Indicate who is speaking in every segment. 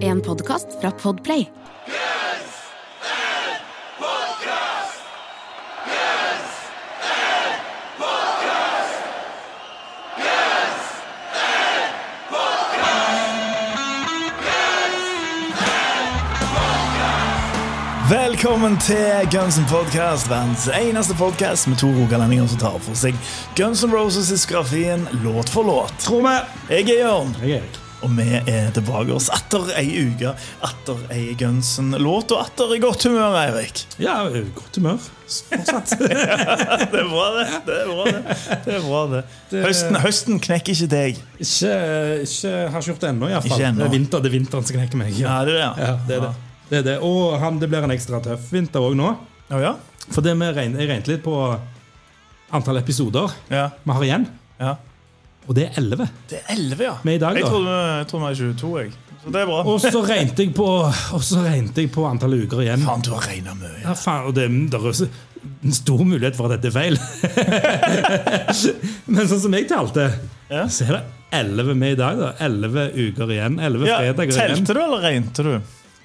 Speaker 1: En podkast fra Podplay.
Speaker 2: Velkommen til Guns N' Podcast, verdens eneste podkast med to rogalendinger som tar for seg Guns N' Roses-diskografien låt for låt.
Speaker 3: Tror vi.
Speaker 2: Jeg er Jørn,
Speaker 3: Jeg er Erik.
Speaker 2: Og vi er tilbake oss atter ei uke, atter ei Gunsen-låt og atter i godt humør, Eirik.
Speaker 3: Ja, godt humør. Fortsatt.
Speaker 2: Det er bra, det. Det er bra, det. det, er bra, det. Høsten, høsten knekker ikke deg.
Speaker 3: ikke, ikke har ikke gjort det ennå, iallfall. Det er vinter, det er vinteren som knekker meg.
Speaker 2: Ja, det er det.
Speaker 3: Ja, det er det. det, er det. Og han, det blir en ekstra tøff vinter òg nå.
Speaker 2: Oh, ja?
Speaker 3: For det vi regn, jeg regnet litt på antall episoder
Speaker 2: Ja.
Speaker 3: vi har igjen.
Speaker 2: ja.
Speaker 3: Og det er 11.
Speaker 2: Det er 11, ja.
Speaker 3: Med i dag,
Speaker 2: jeg
Speaker 3: da?
Speaker 2: trodde jeg trodde vi var 22, jeg. Så det er bra.
Speaker 3: Og så regnet jeg på, og så regnet jeg på antall uker igjen.
Speaker 2: Faen, du har regna mye.
Speaker 3: Ja, faen, og det, det er også en stor mulighet for at dette er feil. Men sånn som jeg talte,
Speaker 2: Ja.
Speaker 3: så er det 11 med i dag. da 11 uker igjen. 11
Speaker 2: Ja,
Speaker 3: fredager igjen.
Speaker 2: Telte du, eller regnet du?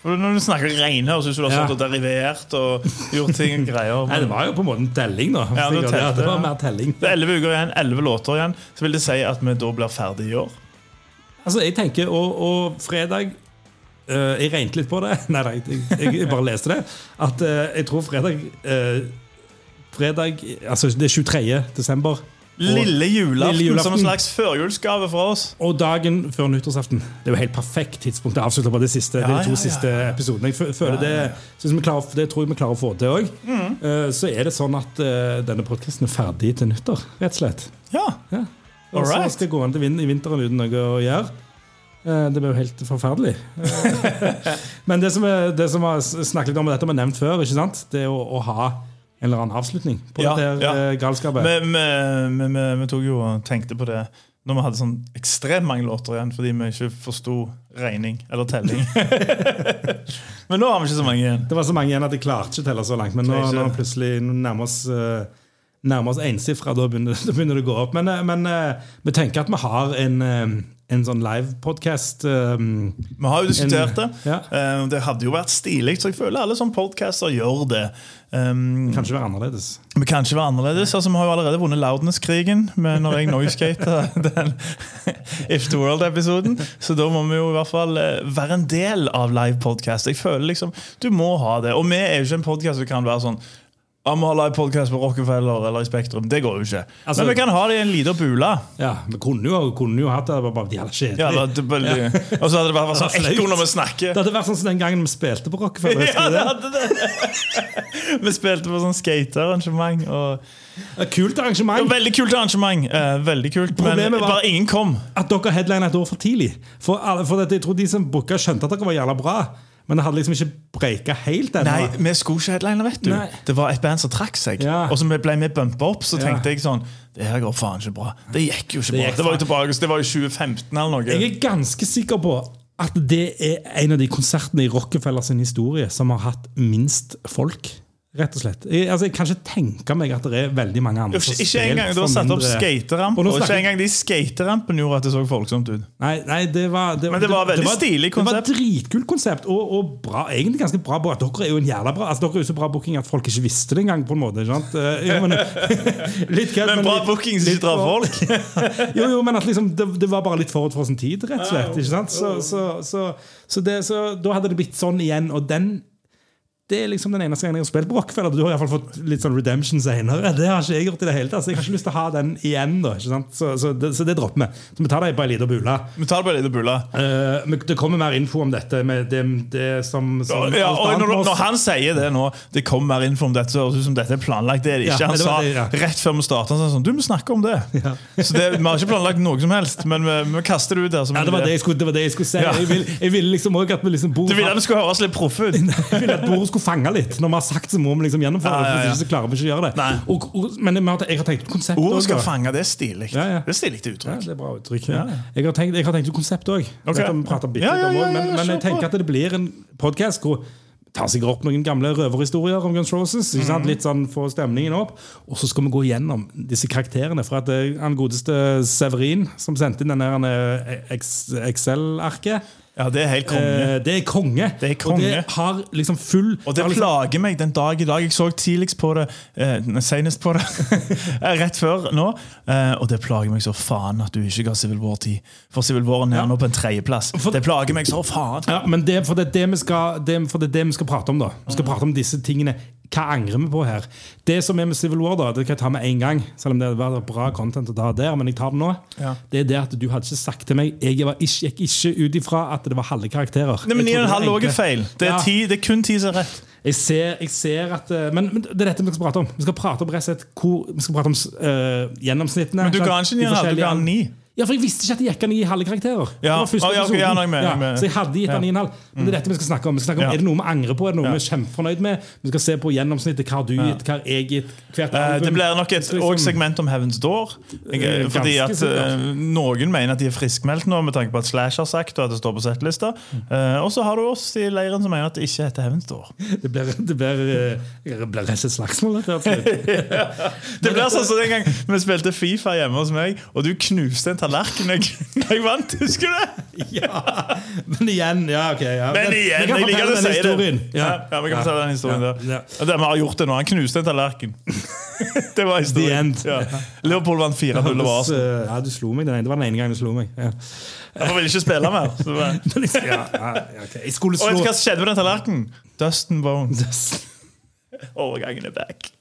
Speaker 2: Når du snakker regne, høres det ut som du har
Speaker 3: Ja.
Speaker 2: og derivert og gjort ting og greier.
Speaker 3: Nei, Det var jo på en måte en telling, da.
Speaker 2: Ja,
Speaker 3: det,
Speaker 2: telte,
Speaker 3: det var mer telling.
Speaker 2: Det er 11 uker igjen, 11 låter igjen. Så vil det si at vi da blir ferdig i år.
Speaker 3: Altså, jeg tenker, Og, og fredag eh, Jeg regnet litt på det. Nei, nei, jeg, jeg bare leste det. At eh, jeg tror fredag eh, Fredag Altså, det er 23. desember.
Speaker 2: Lille julaften,
Speaker 3: Lille julaften.
Speaker 2: som en slags førjulsgave fra oss.
Speaker 3: Og dagen før nyttårsaften. Det er jo helt perfekt tidspunkt å avslutte på de, siste,
Speaker 2: Ja,
Speaker 3: de to
Speaker 2: ja, ja.
Speaker 3: siste episodene. Jeg føler. Det, klarer, det tror jeg vi klarer å få til òg.
Speaker 2: Mm.
Speaker 3: så er det sånn at eh, denne podkasten er ferdig til nyttår, rett og slett.
Speaker 2: Ja.
Speaker 3: Ja. Og så skal jeg gå an til vind, i vinteren uten noe å gjøre. Eh, Det blir jo helt forferdelig. Eh, Men det som, vi har snakket om, og dette vi har nevnt før, det er å, å ha eller annen avslutning på
Speaker 2: Ja,
Speaker 3: dette
Speaker 2: ja.
Speaker 3: her, eh, galskapet.
Speaker 2: Vi, vi, vi, tok jo og tenkte på det når vi hadde sånn ekstremt mange låter igjen fordi vi ikke forsto regning eller telling. Men nå har vi ikke så mange igjen.
Speaker 3: Det var så mange igjen at jeg klarte ikke å telle så langt. Men nå, nå plutselig nærmer oss uh, Nærmer oss ensifra, da begynner, da begynner det å gå opp. Men, eh, men eh, vi tenker at vi har en, eh, en sånn livepodkast. Um,
Speaker 2: Vi har jo diskutert det.
Speaker 3: ja.
Speaker 2: Det hadde jo vært stilig, så jeg føler alle sånne podcaster gjør det. Um,
Speaker 3: Kanskje være annerledes.
Speaker 2: Vi kan ikke være annerledes. altså Vi har jo allerede vunnet Loudness-krigen med når jeg noiskata den If the World-episoden. Så da må vi jo i hvert fall være en del av live podcast. Jeg føler liksom, Du må ha det. Og vi er jo ikke en podkast som kan være sånn ja, Vi har live podcast på Rockefeller eller i Spektrum. Det går jo ikke.
Speaker 3: Altså-
Speaker 2: Men vi kan ha det i en liten bule.
Speaker 3: Ja, Vi kunne jo, kunne jo hatt det, det var bare jævla kjedelig.
Speaker 2: Ja, det Og så hadde det bare vært sånn ekko når vi snakker.
Speaker 3: Det hadde vært sånn som den gangen vi spilte på Rockefeller.
Speaker 2: Ja, det hadde det. Vi spilte på sånn skatearrangement. Og
Speaker 3: Kult arrangement.
Speaker 2: veldig kult arrangement. Eh, veldig kult,
Speaker 3: Problemet Men
Speaker 2: bare ingen kom.
Speaker 3: At dere headlina et år for tidlig. For, alle, for dette, jeg tror De som booka, skjønte at dere var jævla bra, men det hadde liksom ikke breika helt ennå.
Speaker 2: Nei, vi skulle ikke headliner, vet du.
Speaker 3: Nei.
Speaker 2: Det var et band som trakk seg.
Speaker 3: Ja.
Speaker 2: Og så ble vi bumpa opp, så
Speaker 3: Ja.
Speaker 2: tenkte jeg sånn Det her går faen ikke bra. Det gikk jo ikke
Speaker 3: Det
Speaker 2: bra. Det var jo tilbake, det var jo 2015 eller noe.
Speaker 3: Jeg er ganske sikker på at det er en av de konsertene i Rockefeller sin historie som har hatt minst folk. Rett og slett. Jeg, altså, jeg kan ikke tenke meg at det er veldig mange andre
Speaker 2: Ikke
Speaker 3: spilt
Speaker 2: engang du
Speaker 3: har
Speaker 2: satt opp skateramp,
Speaker 3: Og
Speaker 2: og ikke engang de skaterampene gjorde at det så folksomt ut.
Speaker 3: Nei, nei det var,
Speaker 2: Men det var veldig stilig
Speaker 3: Det var
Speaker 2: konsept.
Speaker 3: et dritkult konsept, og, og bra, egentlig ganske bra. bra. Dere er jo en jævla bra altså, Dere er jo så bra booking at folk ikke visste det engang. på en måte, ikke sant? Eh, jo, men, litt kødd,
Speaker 2: Men bra
Speaker 3: litt-
Speaker 2: booking som ikke drar folk.
Speaker 3: jo, jo, men at liksom, det, det var bare litt forut for sin tid, rett og slett. ikke sant? Så, så, så, så, det, så da hadde det blitt sånn igjen, og den det er liksom den eneste gangen jeg har spilt på Rockefeller. Du har i hvert fall fått litt sånn redemption senere. Det har ikke jeg gjort i det hele tatt, så jeg har ikke lyst til å ha den igjen. da, ikke sant? Så, så, det, så det dropper vi. Så vi tar det på ei lita bule.
Speaker 2: Vi tar det på en liten bulle.
Speaker 3: Eh, det kommer mer info om dette. med det, det som, som
Speaker 2: Ja,
Speaker 3: ja,
Speaker 2: og når, når han sier det nå, det kommer mer info om dette, så høres det ut som dette er planlagt. Det er det
Speaker 3: Ja,
Speaker 2: ikke. Han
Speaker 3: det
Speaker 2: sa
Speaker 3: det, ja.
Speaker 2: rett før vi starta sånn Du må snakke om det. Så det, Vi har ikke planlagt noe som helst, men vi, vi kaster det ut der. Som
Speaker 3: ja, det, var det, jeg skulle, det var det jeg skulle si.
Speaker 2: Ja.
Speaker 3: Jeg ville vil liksom òg at vi liksom bor
Speaker 2: Du ville at vi skulle høres litt proffe ut.
Speaker 3: Skulle fange litt. Når vi har sagt, så må vi liksom gjennomføre det. Hvis ikke så klarer vi ikke å gjøre det. Og, og, men jeg har, tenkt konsept
Speaker 2: Ordet skal fange, det er stilig.
Speaker 3: Ja, ja.
Speaker 2: Det er stilig til
Speaker 3: Ja,
Speaker 2: uttrykk.
Speaker 3: det er bra uttrykk. Jeg har tenkt, jeg har tenkt konsept òg.
Speaker 2: Okay. Ja, ja, ja, ja,
Speaker 3: men, men jeg tenker at det blir en podkast hvor tar sikkert opp noen gamle røverhistorier om Guns Roses. Sant? Litt sånn Få stemningen opp. Og så skal vi gå gjennom disse karakterene. For at er han godeste Severin, som sendte inn denne Excel-arket
Speaker 2: Ja, det er helt konge.
Speaker 3: Eh, det er konge.
Speaker 2: Det er konge.
Speaker 3: Og det har liksom full
Speaker 2: Og det
Speaker 3: liksom,
Speaker 2: plager meg den dag i dag. Jeg så tidligst på det, eh, senest på det, eh, rett før nå. Eh, og det plager meg så faen at du ikke ga Civil War 10. For Civil War er
Speaker 3: Ja.
Speaker 2: nå på en tredjeplass. Det plager meg så faen.
Speaker 3: Ja, men det, for det er det, vi skal, det, for det er det vi skal prate om, da. Vi skal prate om disse tingene. Hva angrer vi på her? Det som er med Civil War, da, det kan jeg ta med en gang. Selv om det var bra content å ta der, men jeg tar det nå.
Speaker 2: Ja.
Speaker 3: Det er det at du hadde ikke sagt til meg Jeg var ikke, gikk ikke ut ifra at det var halve karakterer.
Speaker 2: Nei, men
Speaker 3: ni og en
Speaker 2: 9,5 òg er feil. Det er,
Speaker 3: Ja.
Speaker 2: ti, det er kun ti som er rett.
Speaker 3: Jeg ser, jeg ser at eh, men, men det er dette vi skal prate om. Vi skal prate om rett og slett hvor, Vi skal prate om uh, gjennomsnittene.
Speaker 2: Men du ga ikke
Speaker 3: De
Speaker 2: 9,5, du ga 9.
Speaker 3: Ja, for jeg visste ikke at det gikk an å gi halve karakterer. Det
Speaker 2: Ja.
Speaker 3: var første
Speaker 2: ja,
Speaker 3: okay,
Speaker 2: ja, jeg med, jeg med.
Speaker 3: Så jeg hadde gitt han
Speaker 2: Ja.
Speaker 3: 9,5. Men det er dette vi skal snakke om. Vi skal snakke om. Er det noe vi angrer på? Er det noe vi er kjempefornøyd med? Vi skal se på gjennomsnittet. Hva har du gitt? Hva har jeg gitt? Hvert
Speaker 2: Eh,
Speaker 3: album.
Speaker 2: Det blir nok et
Speaker 3: liksom-
Speaker 2: segment om Heaven's Door. Jeg, fordi at
Speaker 3: sikkert.
Speaker 2: eh, Noen mener at de er friskmeldt nå, med tanke på at Slash har sagt og at det står på settlista. Uh, og så har du oss i leiren som mener at det ikke heter Heaven's Door.
Speaker 3: Det blir, det blir, det blir rett slett slagsmål. Dette.
Speaker 2: Det blir sånn som den gang vi spilte Fifa hjemme hos meg, og du knuste en tallerken når jeg, jeg vant. Husker du det?
Speaker 3: ja. Men igjen, ja, ok. Ja.
Speaker 2: Men igjen, jeg liker å si
Speaker 3: historien. det.
Speaker 2: Ja, ja, vi kan fortelle den historien der.
Speaker 3: ja.
Speaker 2: Det, vi har gjort det nå. Han knuste en tallerken. det var
Speaker 3: The
Speaker 2: historien.
Speaker 3: end.
Speaker 2: Ja. Liverpool vant 4-0 over Arsenal.
Speaker 3: eh, Ja, du slo meg den ene. Det var den ene gangen du slo meg. Ja.
Speaker 2: Jeg ville ikke spille mer.
Speaker 3: Jeg- ja, ja, ja, ok. Jeg skulle
Speaker 2: Og vet
Speaker 3: slå
Speaker 2: du hva skjedde med den tallerkenen? Dustin Bones. Overgangen er back.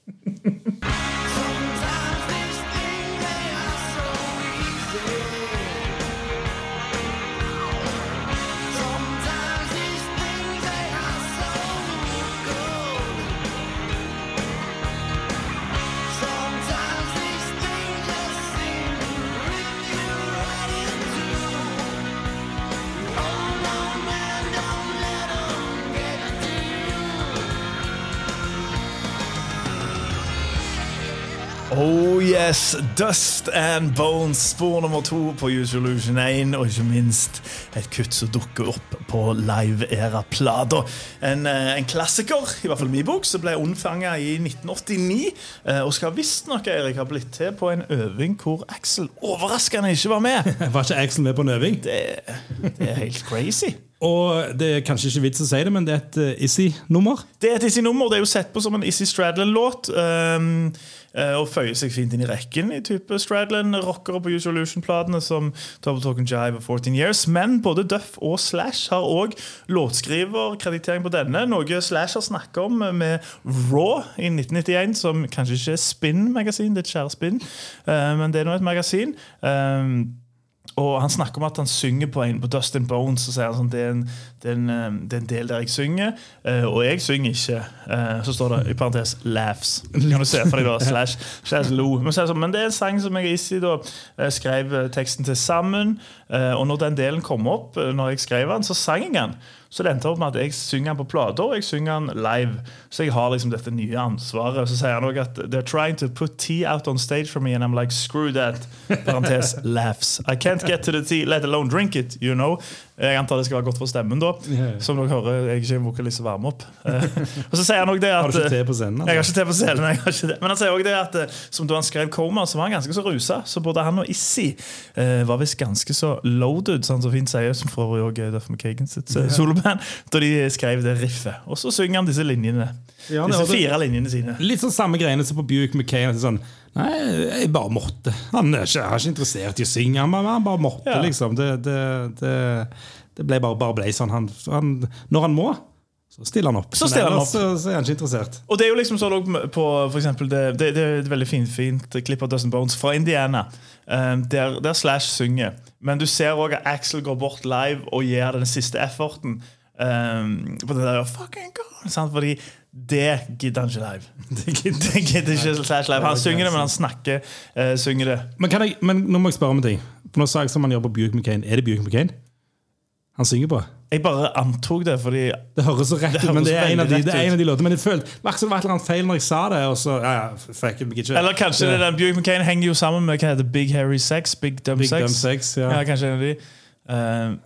Speaker 2: Yes, Dust and Bones, spor nummer to på Use Illusion 1, og ikke minst et kutt som dukker opp på Live Era-plata. En, eh, en klassiker, i hvert fall min bok, som ble unnfanga i 1989, eh, og skal visstnok ha blitt til på en øving hvor Axel overraskende ikke var med.
Speaker 3: Var ikke Axel med på en øving?
Speaker 2: Det, det er helt crazy.
Speaker 3: Og det er kanskje ikke vits å si det, men det er et uh, Issy-nummer.
Speaker 2: Det er et Issy-nummer. Det er jo sett på som en Issy Stradlin-låt. Um, og føyer seg fint inn i rekken i type Stradland, rockere på Usual Illusion-platene som Double Talk and Jive og 14 Years. Men både Duff og Slash har òg låtskriverkreditering på denne. Noe Slash har snakka om med Raw i 1991, som kanskje ikke er Spin-magasin, det er et kjære Spin, eh, men det er nå et magasin. Um, og Han snakker om at han synger på en på Dustin Bones. Og sier han sånn, det er, en, det, er en, eh, det er en del der jeg synger, eh, og jeg synger ikke. Eh, så står det i parentes 'laughs'. Kan du se for deg da, slash, slash lo. Men, så det sånn, men det er en sang som jeg Isi da eh, skrev teksten til sammen. Og når den delen kom opp, når jeg skrev den, så sang jeg den. Så det endte opp med at jeg synger den på plata, og jeg synger den live. Så jeg har liksom dette nye ansvaret. Så sier han òg at they're trying to put tea out on stage for me, and I'm like, screw that. Parentes, laughs. I can't get to the tea, let alone drink it, you know. Jeg antar det skal være godt for stemmen, da. Som dere hører, jeg er ikke vokalist å varme opp. Eh, og så sier han også det at
Speaker 3: Har du ikke te på scenen?
Speaker 2: jeg har
Speaker 3: Altså?
Speaker 2: ikke te på scenen, jeg har ikke det. Men han sier også det at eh, som da han skrev Coma, så var han ganske så rusa. Så både han og Issy eh, var visst ganske så loaded, sånn som fint sier, som for øvrig er Duff McKagan sitt yeah. soloband, da de skrev det riffet. Og så synger han disse linjene.
Speaker 3: Ja,
Speaker 2: disse fire linjene sine.
Speaker 3: Litt sånn samme greiene som på Buick McCain. er Sånn, Nei, jeg bare måtte. Han er ikke, er ikke interessert i å synge, han bare, han bare måtte,
Speaker 2: Ja.
Speaker 3: liksom. Det, det, det, det ble bare, bare ble sånn. Han, han, når han må, så stiller han opp.
Speaker 2: Så stiller han
Speaker 3: Men ellers Så, så er han ikke interessert.
Speaker 2: Og det er jo liksom sånn på for eksempel, det, det, det er et veldig fint, fint klipp av Dustin Bones fra Indiana, eh, der, der Slash synger. Men du ser òg at Axel går bort live og gir den siste efforten. Um, på det der fucking God, sant? Fordi det gidder han ikke live.
Speaker 3: Det gidder-
Speaker 2: Det gidder ikke Slash live. Han synger det, men han snakker Uh, synger det.
Speaker 3: Men, kan jeg, men nå må jeg spørre om en ting. For Nå sa jeg som han gjør på Buick McCain. Er det Buick McCain han synger på?
Speaker 2: Jeg bare antok det, fordi
Speaker 3: Det høres så rett ut, men det er en av de, det er en av de låtene. Men jeg følte det var et eller annet feil når jeg sa det. Og så, ja, ja, fuck it, ikke.
Speaker 2: Eller kanskje det den Buick McCain henger jo sammen med hva heter Big Harry Sex. Big Dumb
Speaker 3: Big
Speaker 2: Sex.
Speaker 3: Dumb Sex, ja.
Speaker 2: kanskje en av de. Eh,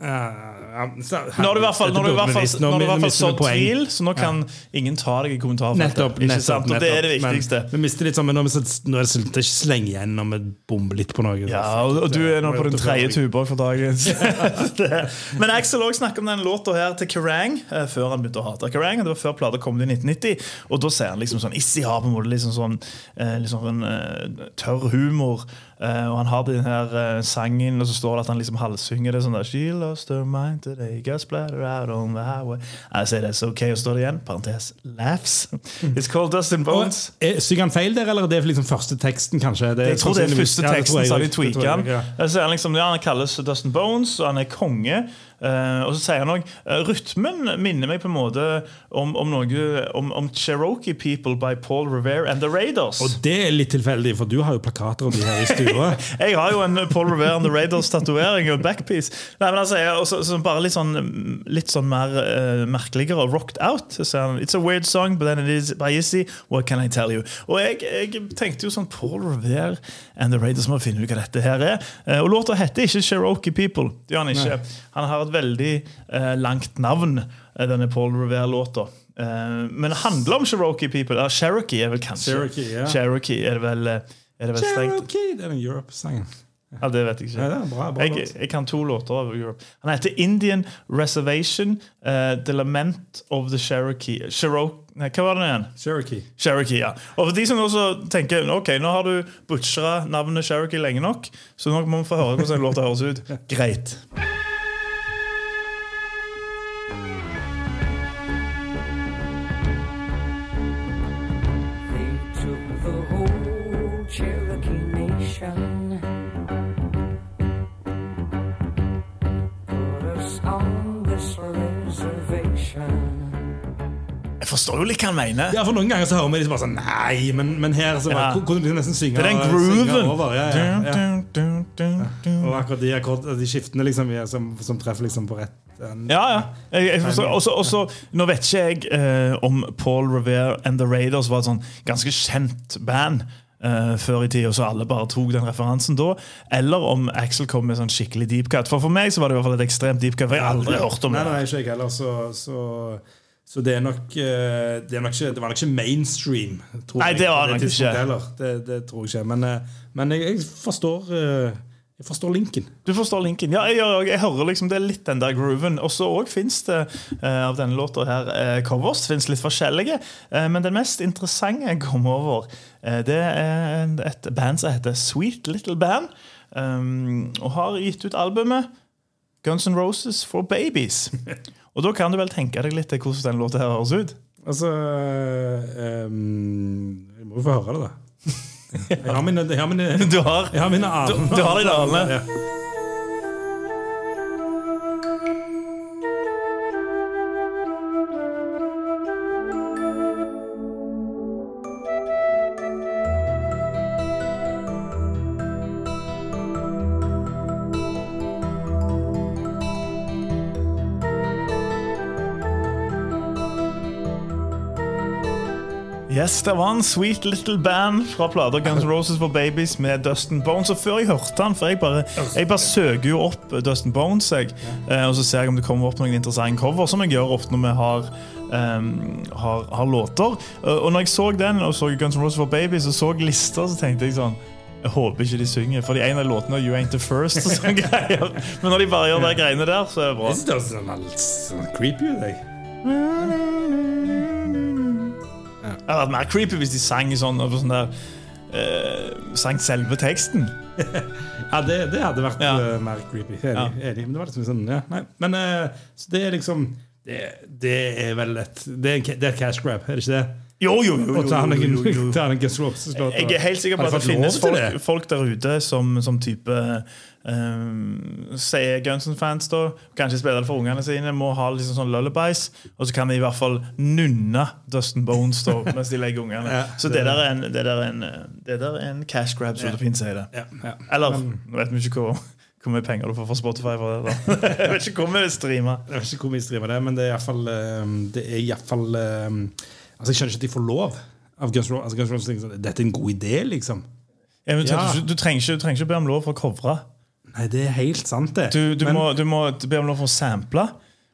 Speaker 3: uh, så-
Speaker 2: Nå har du i hvert fall, nå du fall,
Speaker 3: Bevisst,
Speaker 2: du i
Speaker 3: mi-
Speaker 2: hvert fall sådd tvil, så nå kan ingen ta deg i kommentarfeltet.
Speaker 3: Nettopp. Nettopp.
Speaker 2: Og det er det viktigste.
Speaker 3: Men, vi mister litt sånn, men nå er, nå er det, ikke så lenge igjen når vi bomber litt på noe.
Speaker 2: Ja, og, og du er nå på din tredje tuba for dagen. Men Axel også snakker om den låta her til Kerrang eh, før han begynte å hate Kerrang. Det var før plata kom ut i 1990. Og da ser han liksom sånn Issi har på en måte liksom sånn, liksom sånn tørr humor. Eh, og han har den her uh, sangen, og så står det at han liksom halvsynger det sånn der She lost her mind today, got splatter out on the highway. I say that's okay, og står det igjen, parentes, laughs. It's called Dustin Bones.
Speaker 3: Og, eh, Synger han feil der, eller er det liksom første teksten, kanskje? Det
Speaker 2: Jeg tror det er første
Speaker 3: Ja,
Speaker 2: teksten,
Speaker 3: jeg
Speaker 2: så har de. Tweaka
Speaker 3: jeg,
Speaker 2: han.
Speaker 3: ja.
Speaker 2: Han liksom, ja, han kalles Dustin Bones, og han er konge. Eh, og så sier han òg Rytmen minner meg på en måte om, om noe om, om Cherokee People by Paul Revere and The Raiders.
Speaker 3: Og det er litt tilfeldig, for du har jo plakater om de her i stua.
Speaker 2: Jeg har jo en Paul Revere and The Raiders-tatovering og backpiece. Nei, men altså, jeg, også, så bare litt sånn, litt sånn mer uh, merkeligere. Rocked out. Så han, It's a weird song, but then it is by Izzy. What can I tell you? Og jeg, jeg tenkte jo sånn Paul Revere and The Raiders må finne ut hva dette her er. Eh, og låta heter ikke Cherokee People. Det gjør han ikke. Han har et veldig eh, langt navn, eh, denne Paul Revere-låta. Eh, men det handler om Cherokee People. Ja, Cherokee er vel kanskje
Speaker 3: Cherokee, ja.
Speaker 2: Cherokee er det vel, eh, er det vel strengt
Speaker 3: Cherokee! Det er en Europe-sang.
Speaker 2: ja, Det vet jeg ikke.
Speaker 3: Ja, det bra, bra
Speaker 2: jeg, jeg kan to låter av Europe. Han heter Indian Reservation, uh, The Lament of the Cherokee Cherokee Nei, hva var det igjen?
Speaker 3: Cherokee.
Speaker 2: Cherokee, ja. Og for de som også tenker ok, nå har du butchra navnet Cherokee lenge nok, så nå må vi få høre hvordan låta høres ut. Greit.
Speaker 4: The whole Cherokee Nation. Put us on this reservation.
Speaker 2: Jeg forstår jo litt hva han mener.
Speaker 3: Ja, for Noen ganger så hører vi liksom bare sånn Nei, men, men her så
Speaker 2: Ja.
Speaker 3: kunne du nesten synge
Speaker 2: Det er den
Speaker 3: synge over. Ja, ja, ja. Og akkurat de, akkord, de skiftene liksom, som, som treffer liksom på rett en-
Speaker 2: Ja, ja. Jeg, jeg forstår. Også, også, nå vet ikke jeg eh, om Paul Revere and The Raiders var et sånn ganske kjent band Uh, før i tida, så alle bare tok den referansen da. Eller om Axel kom med sånn skikkelig deep cut. For for meg så var det i hvert fall et ekstremt deep cut, for jeg har aldri hørt om
Speaker 3: nei,
Speaker 2: det.
Speaker 3: Nei, ikke jeg heller. Så, så, så det nok eh, det, nok ikke, det var nok ikke mainstream. Tror
Speaker 2: Nei, det var
Speaker 3: det
Speaker 2: nok ikke.
Speaker 3: Det, det tror jeg ikke. Men, eh, men jeg, jeg forstår eh, Jeg forstår linken.
Speaker 2: Du forstår linken. Ja, jeg, jeg, jeg hører liksom det er litt den der grooven. Og så fins det eh, av denne låta her eh, covers. Fins litt forskjellige. Eh, men den mest interessante jeg kom over, det er et band som heter Sweet Little Band. Um, og har gitt ut albumet Guns N' Roses for Babies. Og da kan du vel tenke deg litt til hvordan den låta her høres ut.
Speaker 3: Altså um, Jeg må jo få høre det, da. Jeg har mine, jeg har mine,
Speaker 2: Du har
Speaker 3: jeg har mine aner.
Speaker 2: Du- du har dine aner.
Speaker 3: Ja.
Speaker 2: Yes, det var en sweet little band fra plata Guns N' Roses for Babies med Dustin Bones. Og før jeg hørte han, for jeg bare, jeg bare søker jo opp Dustin Bones, jeg, eh, og så ser jeg om det kommer opp noen interessante cover, som jeg gjør ofte når vi har, um, har, har låter. Eh, Og når jeg så den, og så Guns N' Roses for Babies, og så lister, så tenkte jeg sånn jeg håper ikke de synger, for en av låtene er You Ain't The First. og sånne greier. Men når de bare gjør de greiene der, så er det bra.
Speaker 3: Jeg synes det er sånn, sånn creepy ut. jeg.
Speaker 2: Det hadde vært mer creepy hvis de sang sånn, sånn der uh, Sang selve teksten.
Speaker 3: Ja, det, det hadde vært
Speaker 2: Ja.
Speaker 3: eh, mer creepy. Enig. enig. Men det var liksom sånn, ja, nei. Men uh, så det er liksom det, det er vel et det er, det er cash grab, er det ikke det?
Speaker 2: Jo, jo, jo.
Speaker 3: N'.
Speaker 2: Jeg er helt sikker på at det finnes folk,
Speaker 3: det?
Speaker 2: folk der ute som, som type um, Sier Guns N'-fans, da. Kanskje spiller det for ungene sine. Må ha liksom sånn lullabies. Og så kan de i hvert fall nunne Dustin Bones da, mens de legger ungene.
Speaker 3: Ja,
Speaker 2: så det der er en, det der er en, det der er en cash grab,
Speaker 3: Ja.
Speaker 2: det finnes i det.
Speaker 3: Ja, ja.
Speaker 2: Eller nå vet vi ikke hvor, hvor mye penger du får fra Spotify for det. da Jeg vet ikke hvor mye vi streamer.
Speaker 3: Jeg vet ikke hvor mye streamer det, men det er iallfall Altså, jeg skjønner ikke at de får lov av Guns Roses. Altså, Guns Roses tenker sånn, Dette er en god idé, liksom.
Speaker 2: Men
Speaker 3: Ja.
Speaker 2: Du, du, trenger ikke, du trenger ikke be om lov for å covre.
Speaker 3: Nei, det er helt sant, det.
Speaker 2: Du, du, må, du må be om lov for å sample,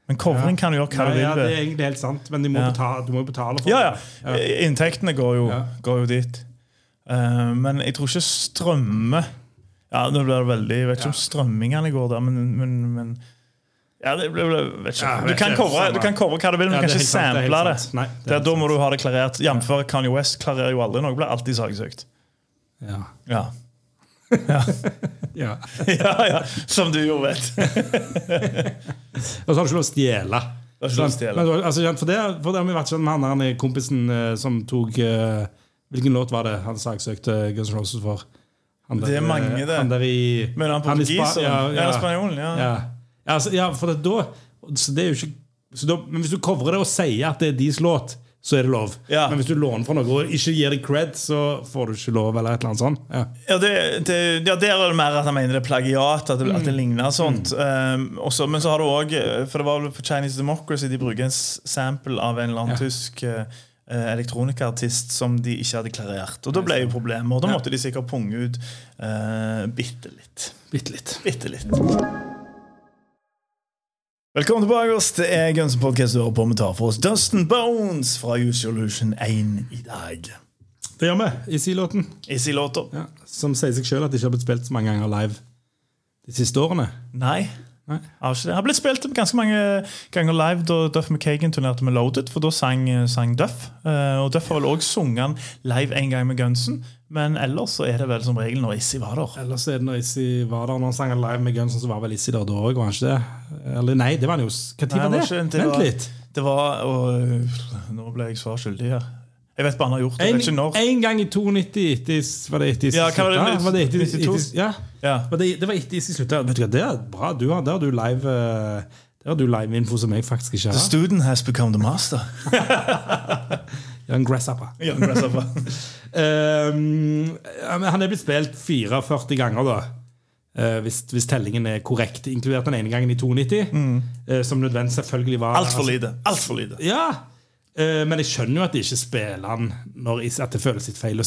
Speaker 2: men covring kan du gjøre hva
Speaker 3: ja,
Speaker 2: du vil.
Speaker 3: ja, det
Speaker 2: med.
Speaker 3: er egentlig helt sant, men de må
Speaker 2: Ja.
Speaker 3: betale, du må jo betale for
Speaker 2: Ja, ja.
Speaker 3: det.
Speaker 2: Inntektene går jo,
Speaker 3: Ja.
Speaker 2: går jo dit. Eh, men jeg tror ikke strømme Ja, nå blir det veldig Jeg vet ikke om strømmingene går der, men, men, men ja, det blir, vet ikke.
Speaker 3: Ja,
Speaker 2: du,
Speaker 3: vet
Speaker 2: kan du kan covre hva du vil, men du kan ikke
Speaker 3: det
Speaker 2: sample det.
Speaker 3: Nei, det
Speaker 2: da må du ha det klarert. Jf. Kanye West klarerer jo aldri noe. Blir alltid saksøkt.
Speaker 3: Ja.
Speaker 2: Ja.
Speaker 3: Ja.
Speaker 2: ja, ja. Som du jo vet.
Speaker 3: Og så har du ikke lov å stjele. Men altså, for, det, for det har vi vært sånn med han der kompisen eh, som tok uh, Hvilken låt var det han saksøkte Guns N' Roses for? Han
Speaker 2: Det er
Speaker 3: eh,
Speaker 2: mange, det.
Speaker 3: Han der i
Speaker 2: Men han
Speaker 3: han
Speaker 2: portugiseren?
Speaker 3: ja,
Speaker 2: Ja,
Speaker 3: ja.
Speaker 2: spanjolen. Ja,
Speaker 3: ja, altså, ja for det, da så det er jo ikke så da, Men hvis du covrer det og sier at det er deres låt, så er det lov.
Speaker 2: Ja.
Speaker 3: Men hvis du låner fra noe og ikke gir deg cred, så får du ikke lov. Eller et eller annet sånt. Ja.
Speaker 2: Ja, det, det, ja, Der er det mer at han mener det er plagiat, at det, at det
Speaker 3: Mm.
Speaker 2: ligner sånt. Um, også, men så har du òg For det var vel på Chinese Democracy de bruker en sample av en eller annen tysk uh, elektronikaartist som de ikke hadde klarert. Og da ble jo problemet. Og da måtte de sikkert punge ut uh, bitte litt.
Speaker 3: Bitte litt.
Speaker 2: Bitte litt. Velkommen tilbake oss til Guns Podcast. Du hører på med tar for oss Dustin Bones fra Use Your Illusion 1 i dag.
Speaker 3: Det gjør vi. Easy-låten.
Speaker 2: Easy-låter.
Speaker 3: Ja. Som sier seg sjøl at det ikke har blitt spilt så mange ganger live de siste årene.
Speaker 2: Nei. Det. Har blitt spilt ganske mange ganger live da Duff McKagan turnerte med Loaded, for da sang, sang Duff. Eh, og Duff har vel òg sunget han live en gang med Gunsen, men ellers så er det vel som regel når Issy var der.
Speaker 3: Ellers er det når Issi var der når han sang live med Gunsen, så var vel Issy der da òg, var han ikke det? Eller nei, det var han jo Når var det? Vent
Speaker 2: var-
Speaker 3: litt.
Speaker 2: Det var og, Nå ble jeg svar skyldig her. Jeg vet bare han har gjort det.
Speaker 3: En,
Speaker 2: ikke når.
Speaker 3: en gang i 92 etter Var det etter
Speaker 2: Ja, hva var det?
Speaker 3: Var det etter,
Speaker 2: 92?
Speaker 3: etter, ja.
Speaker 2: Ja.
Speaker 3: Var det, det var etter Isis slutta. Vet du hva, det er bra. Du har, der har du live eh, Der har du live-info som jeg faktisk ikke har.
Speaker 2: The student has become the master.
Speaker 3: Young grasshopper.
Speaker 2: Young grasshopper.
Speaker 3: Um, han er blitt spilt 44 ganger, da. Uh, hvis, hvis tellingen er korrekt, inkludert den ene gangen i 92. eh, som nødvendig selvfølgelig var
Speaker 2: Altfor lite. Altfor lite.
Speaker 3: Ja, eh, Men jeg skjønner jo at de ikke spiller han når at det føles litt feil.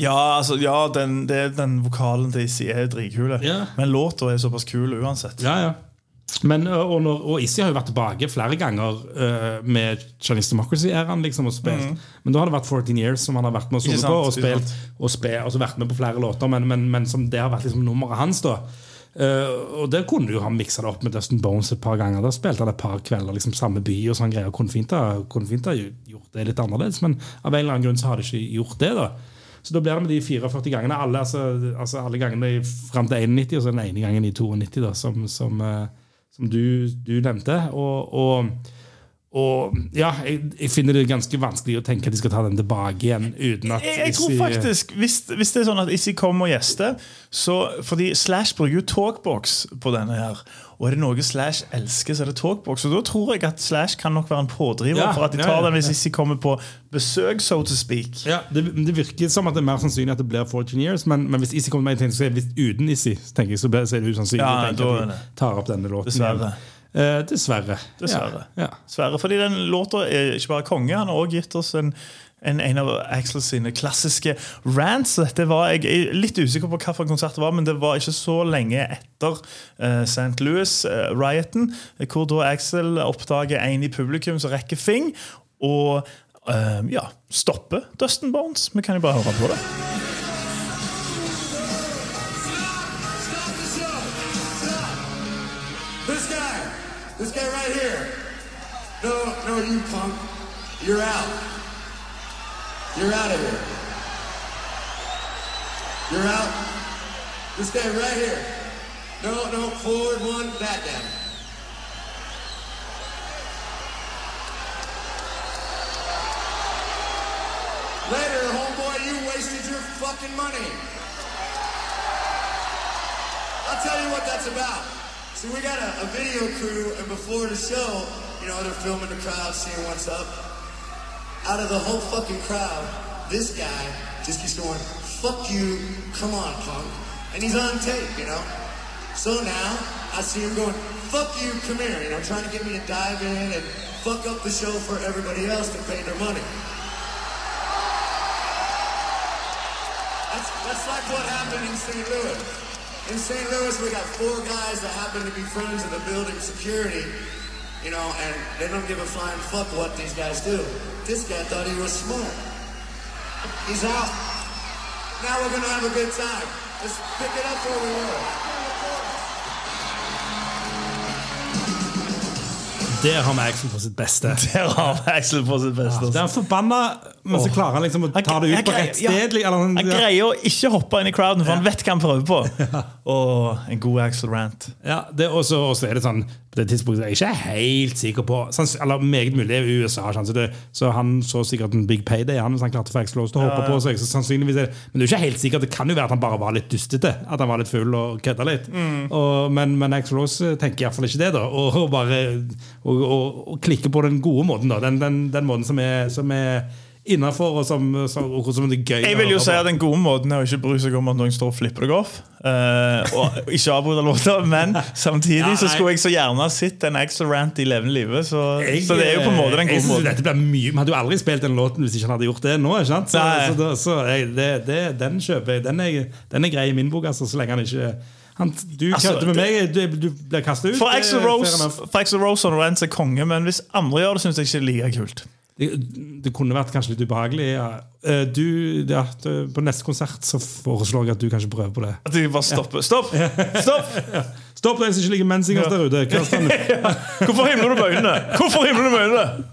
Speaker 2: Ja, altså, ja den, det, den vokalen til Issy er dritkul.
Speaker 3: Ja.
Speaker 2: Men låta er såpass kul uansett.
Speaker 3: Ja, ja. Men, og, når, og Issy har jo vært tilbake flere ganger uh, med Chinese Democracy-æraen. Liksom, og spilt. Men da har det vært 14 Years som han har vært med og. Sunget på. Og spilt og, spilt, og så vært med på flere låter, men, men, men som det har vært liksom nummeret hans. da Eh, og der kunne du jo ha miksa det opp med Dustin Bones et par ganger. Der spilte han et par kvelder liksom samme by og sånn greier. Kunne fint ha gjort det litt annerledes, men av en eller annen grunn så har de ikke gjort det. da så da blir det med de 44 gangene. Alle, altså, altså alle gangene fram til 91, og så den ene gangen i 92, da, som, som, uh, som du, du nevnte. Og, og, og ja, jeg, jeg finner det ganske vanskelig å tenke at de skal ta den tilbake igjen uten at
Speaker 2: Jeg, jeg tror faktisk, hvis, hvis det er sånn at Issi kommer og gjester så, Fordi Slash bruker jo Talkbox på denne her. Og er det noe Slash elsker, så er det Talkbox. Og da tror jeg at Slash kan nok være en pådriver
Speaker 3: Ja,
Speaker 2: for at de
Speaker 3: ja,
Speaker 2: tar
Speaker 3: ja,
Speaker 2: den hvis Issi kommer på besøk, so to speak.
Speaker 3: ja, det, det virker som at det er mer sannsynlig at det blir 14 years, men, men hvis Issi kommer med en ting, så er det uten Issi, så tenker jeg, så, blir, så er det usannsynlig
Speaker 2: Ja,
Speaker 3: at de tar opp denne låten.
Speaker 2: Dessverre.
Speaker 3: Eh, dessverre.
Speaker 2: Dessverre.
Speaker 3: Ja,
Speaker 2: dessverre. Fordi den låta er ikke bare konge, han har også gitt oss en, en, en av Axel sine klassiske rants. Dette var, jeg er litt usikker på hvilken konsert det var, men det var ikke så lenge etter uh, St. Louis-rioten, hvor da Axel oppdager en i publikum som rekker fing, og uh, ja, stopper Dustin Bones. Vi kan jo bare høre på det.
Speaker 5: No, no, you punk. You're out. You're out of here. You're out. This guy right here. No, no, forward one, back down. Later, homeboy, you wasted your fucking money. I'll tell you what that's about. See, we got a, a video crew, and before the show, you know, they're filming the crowd, seeing what's up. Out of the whole fucking crowd, this guy just keeps going, fuck you, come on, punk. And he's on tape, you know? So now, I see him going, fuck you, come here, you know, trying to get me to dive in and fuck up the show for everybody else to pay their money. That's, that's like what happened in St. Louis. in St. Louis, we got four guys that happen to be friends of the building security, you know, and they don't give a flying fuck what these guys do. This guy thought he was smart. He's out. Now we're gonna have a good time. Just pick it up where we were.
Speaker 3: Der har vi Axel på sitt beste.
Speaker 2: Der har vi Axel på sitt beste.
Speaker 3: Det er forbanna, men så klarer han liksom å ta det ut på rett
Speaker 2: Ja,
Speaker 3: sted. Ja.
Speaker 2: Han greier å ikke hoppe inn i crowden, for han vet hva han prøver på. Og en god Axel Rant.
Speaker 3: Ja, det, og så er det sånn På det tidspunktet er jeg ikke helt sikker på sans, Eller meget mulig, er USA, sånn, så, det, så han så sikkert en big payday, han, hvis han klarte å få Axl Rose til å hoppe på seg. Så sannsynligvis er det, Men det er ikke helt sikkert. Det kan jo være at han bare var litt dustete. At han var litt full og kødda litt. Og, men, men Axl Rose tenker iallfall ikke det, da. Og, og bare og, og, og klikker på den gode måten, da. Den, den, den måten som er, som er innafor, og som, som, og som det er gøy
Speaker 2: Jeg vil jo si at Den gode måten er å ikke bry seg om at noen står og flipper deg off. Uh, og ikke avbryte låter, men samtidig
Speaker 3: Ja,
Speaker 2: så skulle jeg så gjerne sett en extra Rant i levende live. Så,
Speaker 3: Jeg-
Speaker 2: så det er jo på en måte den
Speaker 3: jeg
Speaker 2: gode måten.
Speaker 3: Dette ble mye, Vi hadde jo aldri spilt den låten hvis ikke han hadde gjort det nå. ikke sant? Så, så, så jeg, det, det, den kjøper jeg. Den er, den er grei i min bok, altså, så lenge han ikke han, Du
Speaker 2: Altså,
Speaker 3: kødder med meg, du, du blir kastet ut.
Speaker 2: For Axel Rose, for Axl Rose og Rance er konge, men hvis andre gjør det, syns jeg ikke det er like kult.
Speaker 3: Det, det kunne vært kanskje litt ubehagelig. Ja. Eh, Du, ja, du, på neste konsert så foreslår jeg at du kanskje prøver på det.
Speaker 2: At jeg bare stopper. Stopp! Stopp!
Speaker 3: Stopp den som ikke liker mensingers der ute!
Speaker 2: Hvorfor himler du med øynene? Hvorfor himler du med øynene?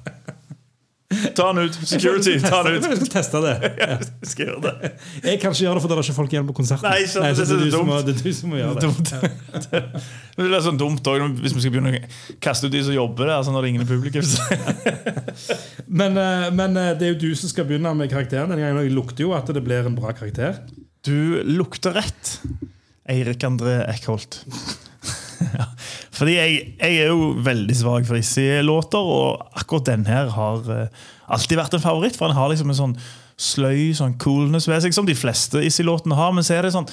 Speaker 2: Ta den ut. Security, ta den
Speaker 3: Jeg
Speaker 2: ut.
Speaker 3: skal teste det.
Speaker 2: Jeg skal gjøre det.
Speaker 3: Jeg kan ikke gjøre det, for det er ikke folk igjen på konserten.
Speaker 2: Nei, sant,
Speaker 3: så
Speaker 2: det
Speaker 3: det,
Speaker 2: er
Speaker 3: er som
Speaker 2: dumt.
Speaker 3: må, det er du som må gjøre det.
Speaker 2: Dumt. Det er sånn dumt også, hvis vi skal begynne å kaste ut de som jobber der. sånn når det er ingen publikum.
Speaker 3: Men, eh, men eh, det er jo du som skal begynne med karakteren. denne gangen, og Jeg lukter jo at det blir en bra karakter.
Speaker 2: Du lukter rett, Eirik André Eckholt. Fordi jeg, jeg er jo veldig svak for Issi-låter, og akkurat den her har eh, alltid vært en favoritt. For den har liksom en sånn sløy sånn coolness ved seg, som de fleste Issi-låtene har. Men så er det sånn,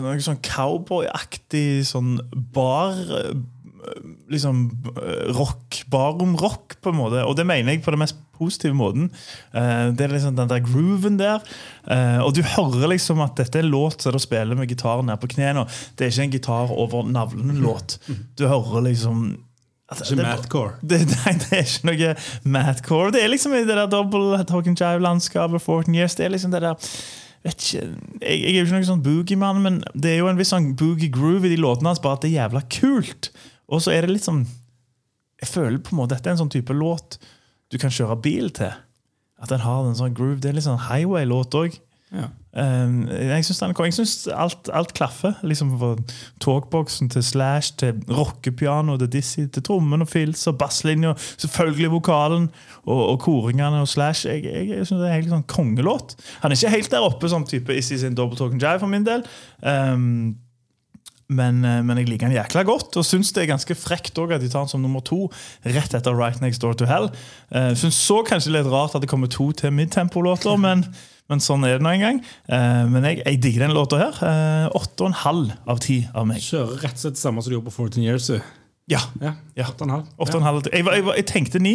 Speaker 2: noe sånn cowboyaktig sånn bar eh, liksom eh, rock, barom-rock, på en måte. Og det mener jeg på den mest positive måten. Eh, det er liksom den der grooven der. Og du hører liksom at dette er en låt som du spiller med gitaren ned på knærne. Det er ikke en gitar over navlen-låt. Du hører liksom at
Speaker 3: Ikke
Speaker 2: det- det, nei, det er ikke noe Matcore. Det er liksom i det der double talking jive-landskapet, 14 years. Det er liksom det der vet ikke, jeg, jeg er jo ikke noen sånn boogie-mann, men det er jo en viss sånn boogie-groove i de låtene hans, bare at det er jævla kult. Og så er det litt sånn Jeg føler på en måte dette er en sånn type låt du kan kjøre bil til. At den har en sånn groove. Det er litt sånn highway-låt òg.
Speaker 3: Ja.
Speaker 2: Um, jeg syns alt, alt klaffer. Liksom Fra talkboksen til Slash til rockepiano til Dizzie til trommen og fills og basslinja. Selvfølgelig vokalen og, og koringene og Slash. Jeg, jeg, jeg synes Det er en helt sånn kongelåt. Han er ikke helt der oppe som type Issy sin Double Talking Jive for min del. Um, men, eh, men jeg liker den jækla godt, og syns det er ganske frekt også at de tar den som nummer to rett etter Right Next Door to Hell. Uh, syns så kanskje litt rart at det kommer to til midtempo-låter, men, men sånn er det nå engang. Uh, men jeg, jeg digger den låta her. Åtte og en halv av ti av meg.
Speaker 3: Kjører rett og slett det samme som du gjorde på 14 Years.
Speaker 2: Ja.
Speaker 3: Ja,
Speaker 2: Ja.
Speaker 3: åtte og en halv.
Speaker 2: Åtte og en halv av ti. Jeg, jeg, jeg tenkte ni,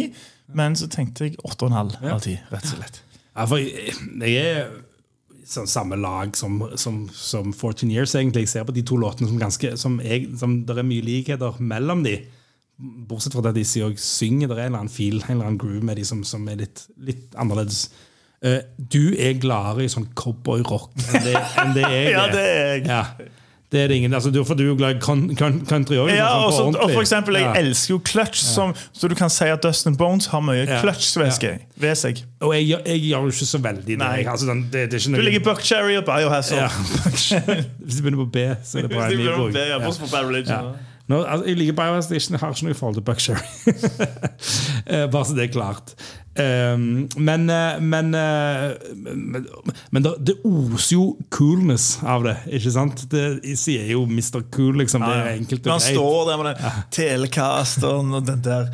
Speaker 2: men så tenkte jeg åtte og en halv av ti. rett og slett.
Speaker 3: Ja, for jeg, jeg er sånn samme lag som, som, som 14 Years, egentlig. Jeg ser på de to låtene som ganske som, jeg, som Det er mye likheter mellom de. Bortsett fra at de sier synger, det er en eller annen feel, en eller annen groove med de som, som er litt, litt annerledes. Uh, du er gladere i sånn cowboy-rock enn, enn det jeg er.
Speaker 2: Ja, det er jeg.
Speaker 3: Ja. Det er det ingen, altså, du, er jo glad i country òg.
Speaker 2: Ja, og, så, og for eksempel, Jeg elsker jo clutch, som, så du kan si at Dustin Bones har mye
Speaker 3: Ja.
Speaker 2: clutch-væske ved seg.
Speaker 3: Og jeg, jeg gjør jo ikke så veldig det. Jeg, altså, sånn, det, det ikke
Speaker 2: Du ligger Buckcherry og Biohazard.
Speaker 3: Ja. Hvis du begynner på B, så er det bra.
Speaker 2: Hvis de begynner
Speaker 3: bok.
Speaker 2: B, ja,
Speaker 3: Ja. Ja. Nå, altså, jeg liker Biohazard, jeg har ikke noe forhold til Buckcherry. Eh, Bare så det er klart. Um, men eh, men, eh, men, det, oser jo coolness av det, ikke sant? Det sier jo Mr. Cool, liksom. Det er enkelt og greit.
Speaker 2: han står der med den telecasteren og den der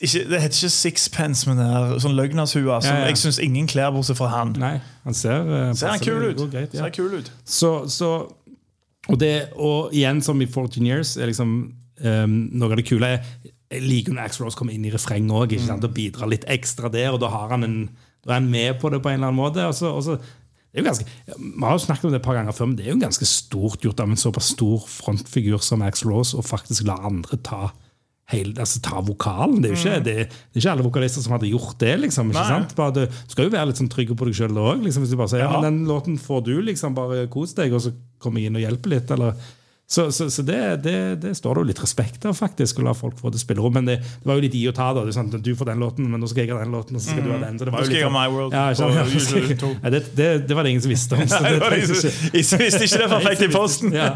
Speaker 2: ikke, Det heter ikke sixpence, men det er sånn løgnashua som
Speaker 3: Ja, ja.
Speaker 2: jeg syns ingen kler bortsett fra han.
Speaker 3: Nei, han ser eh,
Speaker 2: Ser han kul ut?
Speaker 3: greit, ja.
Speaker 2: Ser kul ut.
Speaker 3: Så, så og, det, og igjen, som i 14 Years, er liksom um, noe av det kule er Jeg liker når Axl Rose kommer inn i refrenget òg,
Speaker 2: Mm.
Speaker 3: og bidrar litt ekstra der. Og da, har han en, da er han med på det på en eller annen måte. Og så, og så det er jo ganske, Vi har jo snakket om det et par ganger før, men det er jo ganske stort gjort av en såpass stor frontfigur som Axl Rose å faktisk la andre ta hele, altså ta vokalen. Det er jo ikke, det, det er ikke alle vokalister som hadde gjort det. liksom, ikke
Speaker 5: Mm. Nei.
Speaker 3: sant? Bare du skal jo være litt sånn trygg på deg sjøl òg. Liksom, hvis du bare sier ja.
Speaker 5: Ja.
Speaker 3: men den låten får du, liksom, bare kos deg, og så kommer jeg inn og hjelper litt. eller så, så, så det, det, det står det jo litt respekt av, faktisk, å la folk få det spillerom. Men det, det var jo litt i å ta. da, sånn, Du får den låten, men nå skal jeg ha den låten. og så skal du ha den. Så det var jo litt sånn-
Speaker 5: My World
Speaker 3: Ja, Ja. Nei, det, det, det var det ingen som visste om. Så det
Speaker 5: liksom,
Speaker 3: ikke-
Speaker 5: jeg visste ikke det, for jeg fikk det i posten.
Speaker 3: ja.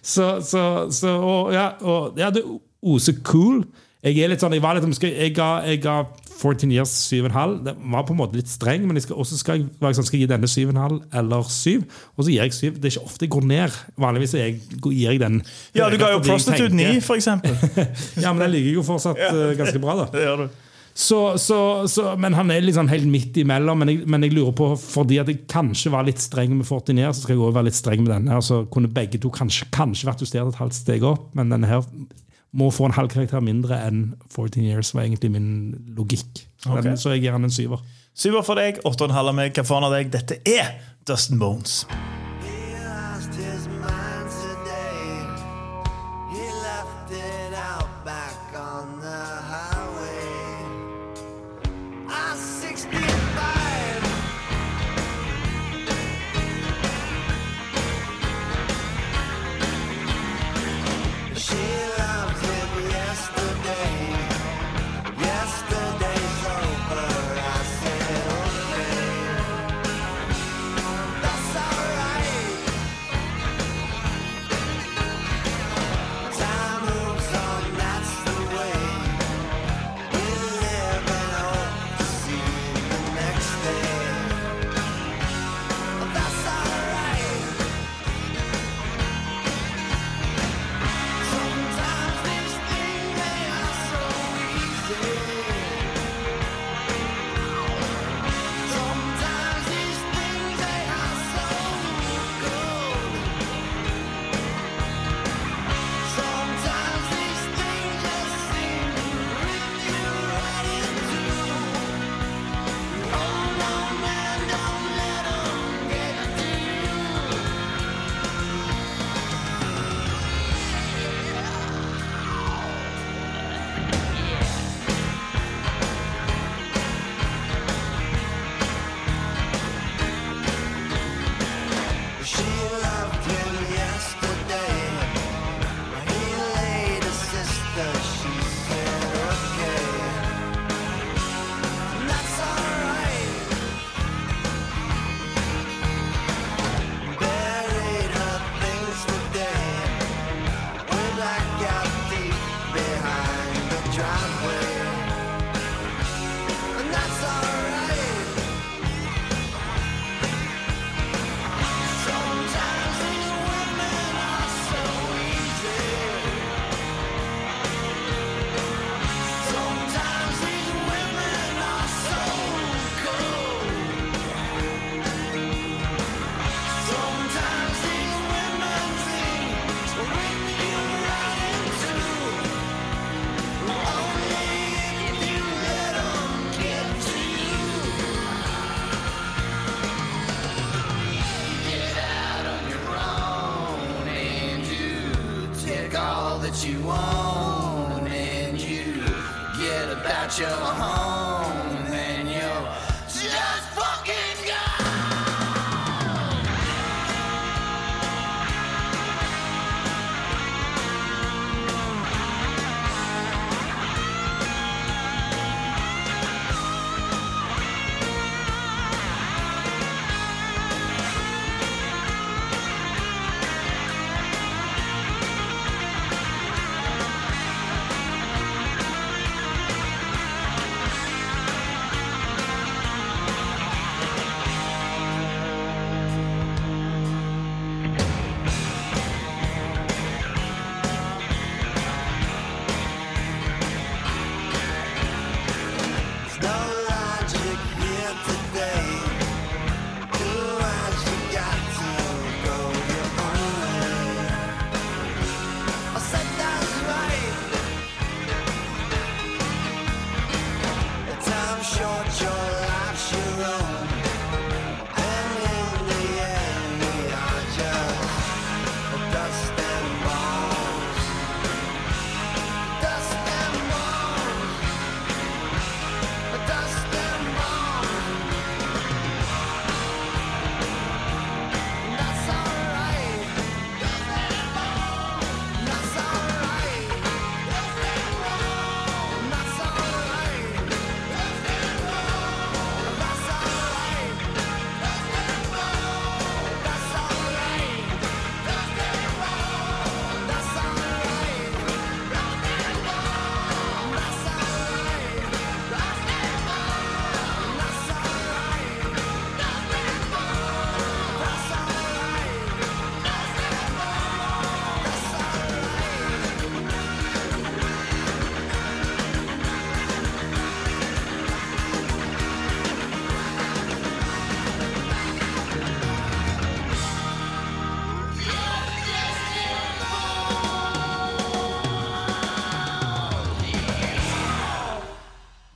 Speaker 3: Så, så, så og, ja, og, ja, det oser cool. Jeg er litt sånn, jeg, var litt, skal- jeg, ga, jeg ga 14 years 7,5. Den var på en måte litt streng, men jeg skal, også skal jeg, sånn, skal jeg gi denne 7,5 eller 7. Og så gir jeg 7. Det er ikke ofte jeg går ned. Vanligvis jeg, gir jeg den
Speaker 5: Ja, du ga jo Prostitute 9, f.eks.
Speaker 3: Ja, men den ligger jo fortsatt uh, ganske bra, da.
Speaker 5: Det gjør du.
Speaker 3: Så, så, så, men han er liksom helt midt imellom. Men jeg, men jeg lurer på, fordi at jeg kanskje var litt streng med 49, så skal jeg også være litt streng med denne. her, Så kunne begge to kanskje, kanskje vært justert et halvt steg opp, men denne her må få en halv karakter mindre enn 14 Years, var egentlig min logikk. Okay.
Speaker 5: Den,
Speaker 3: Så jeg gir han en syver.
Speaker 5: Syver for deg, 8,5 av meg. Hva faen av deg? Dette er Dustin Bones.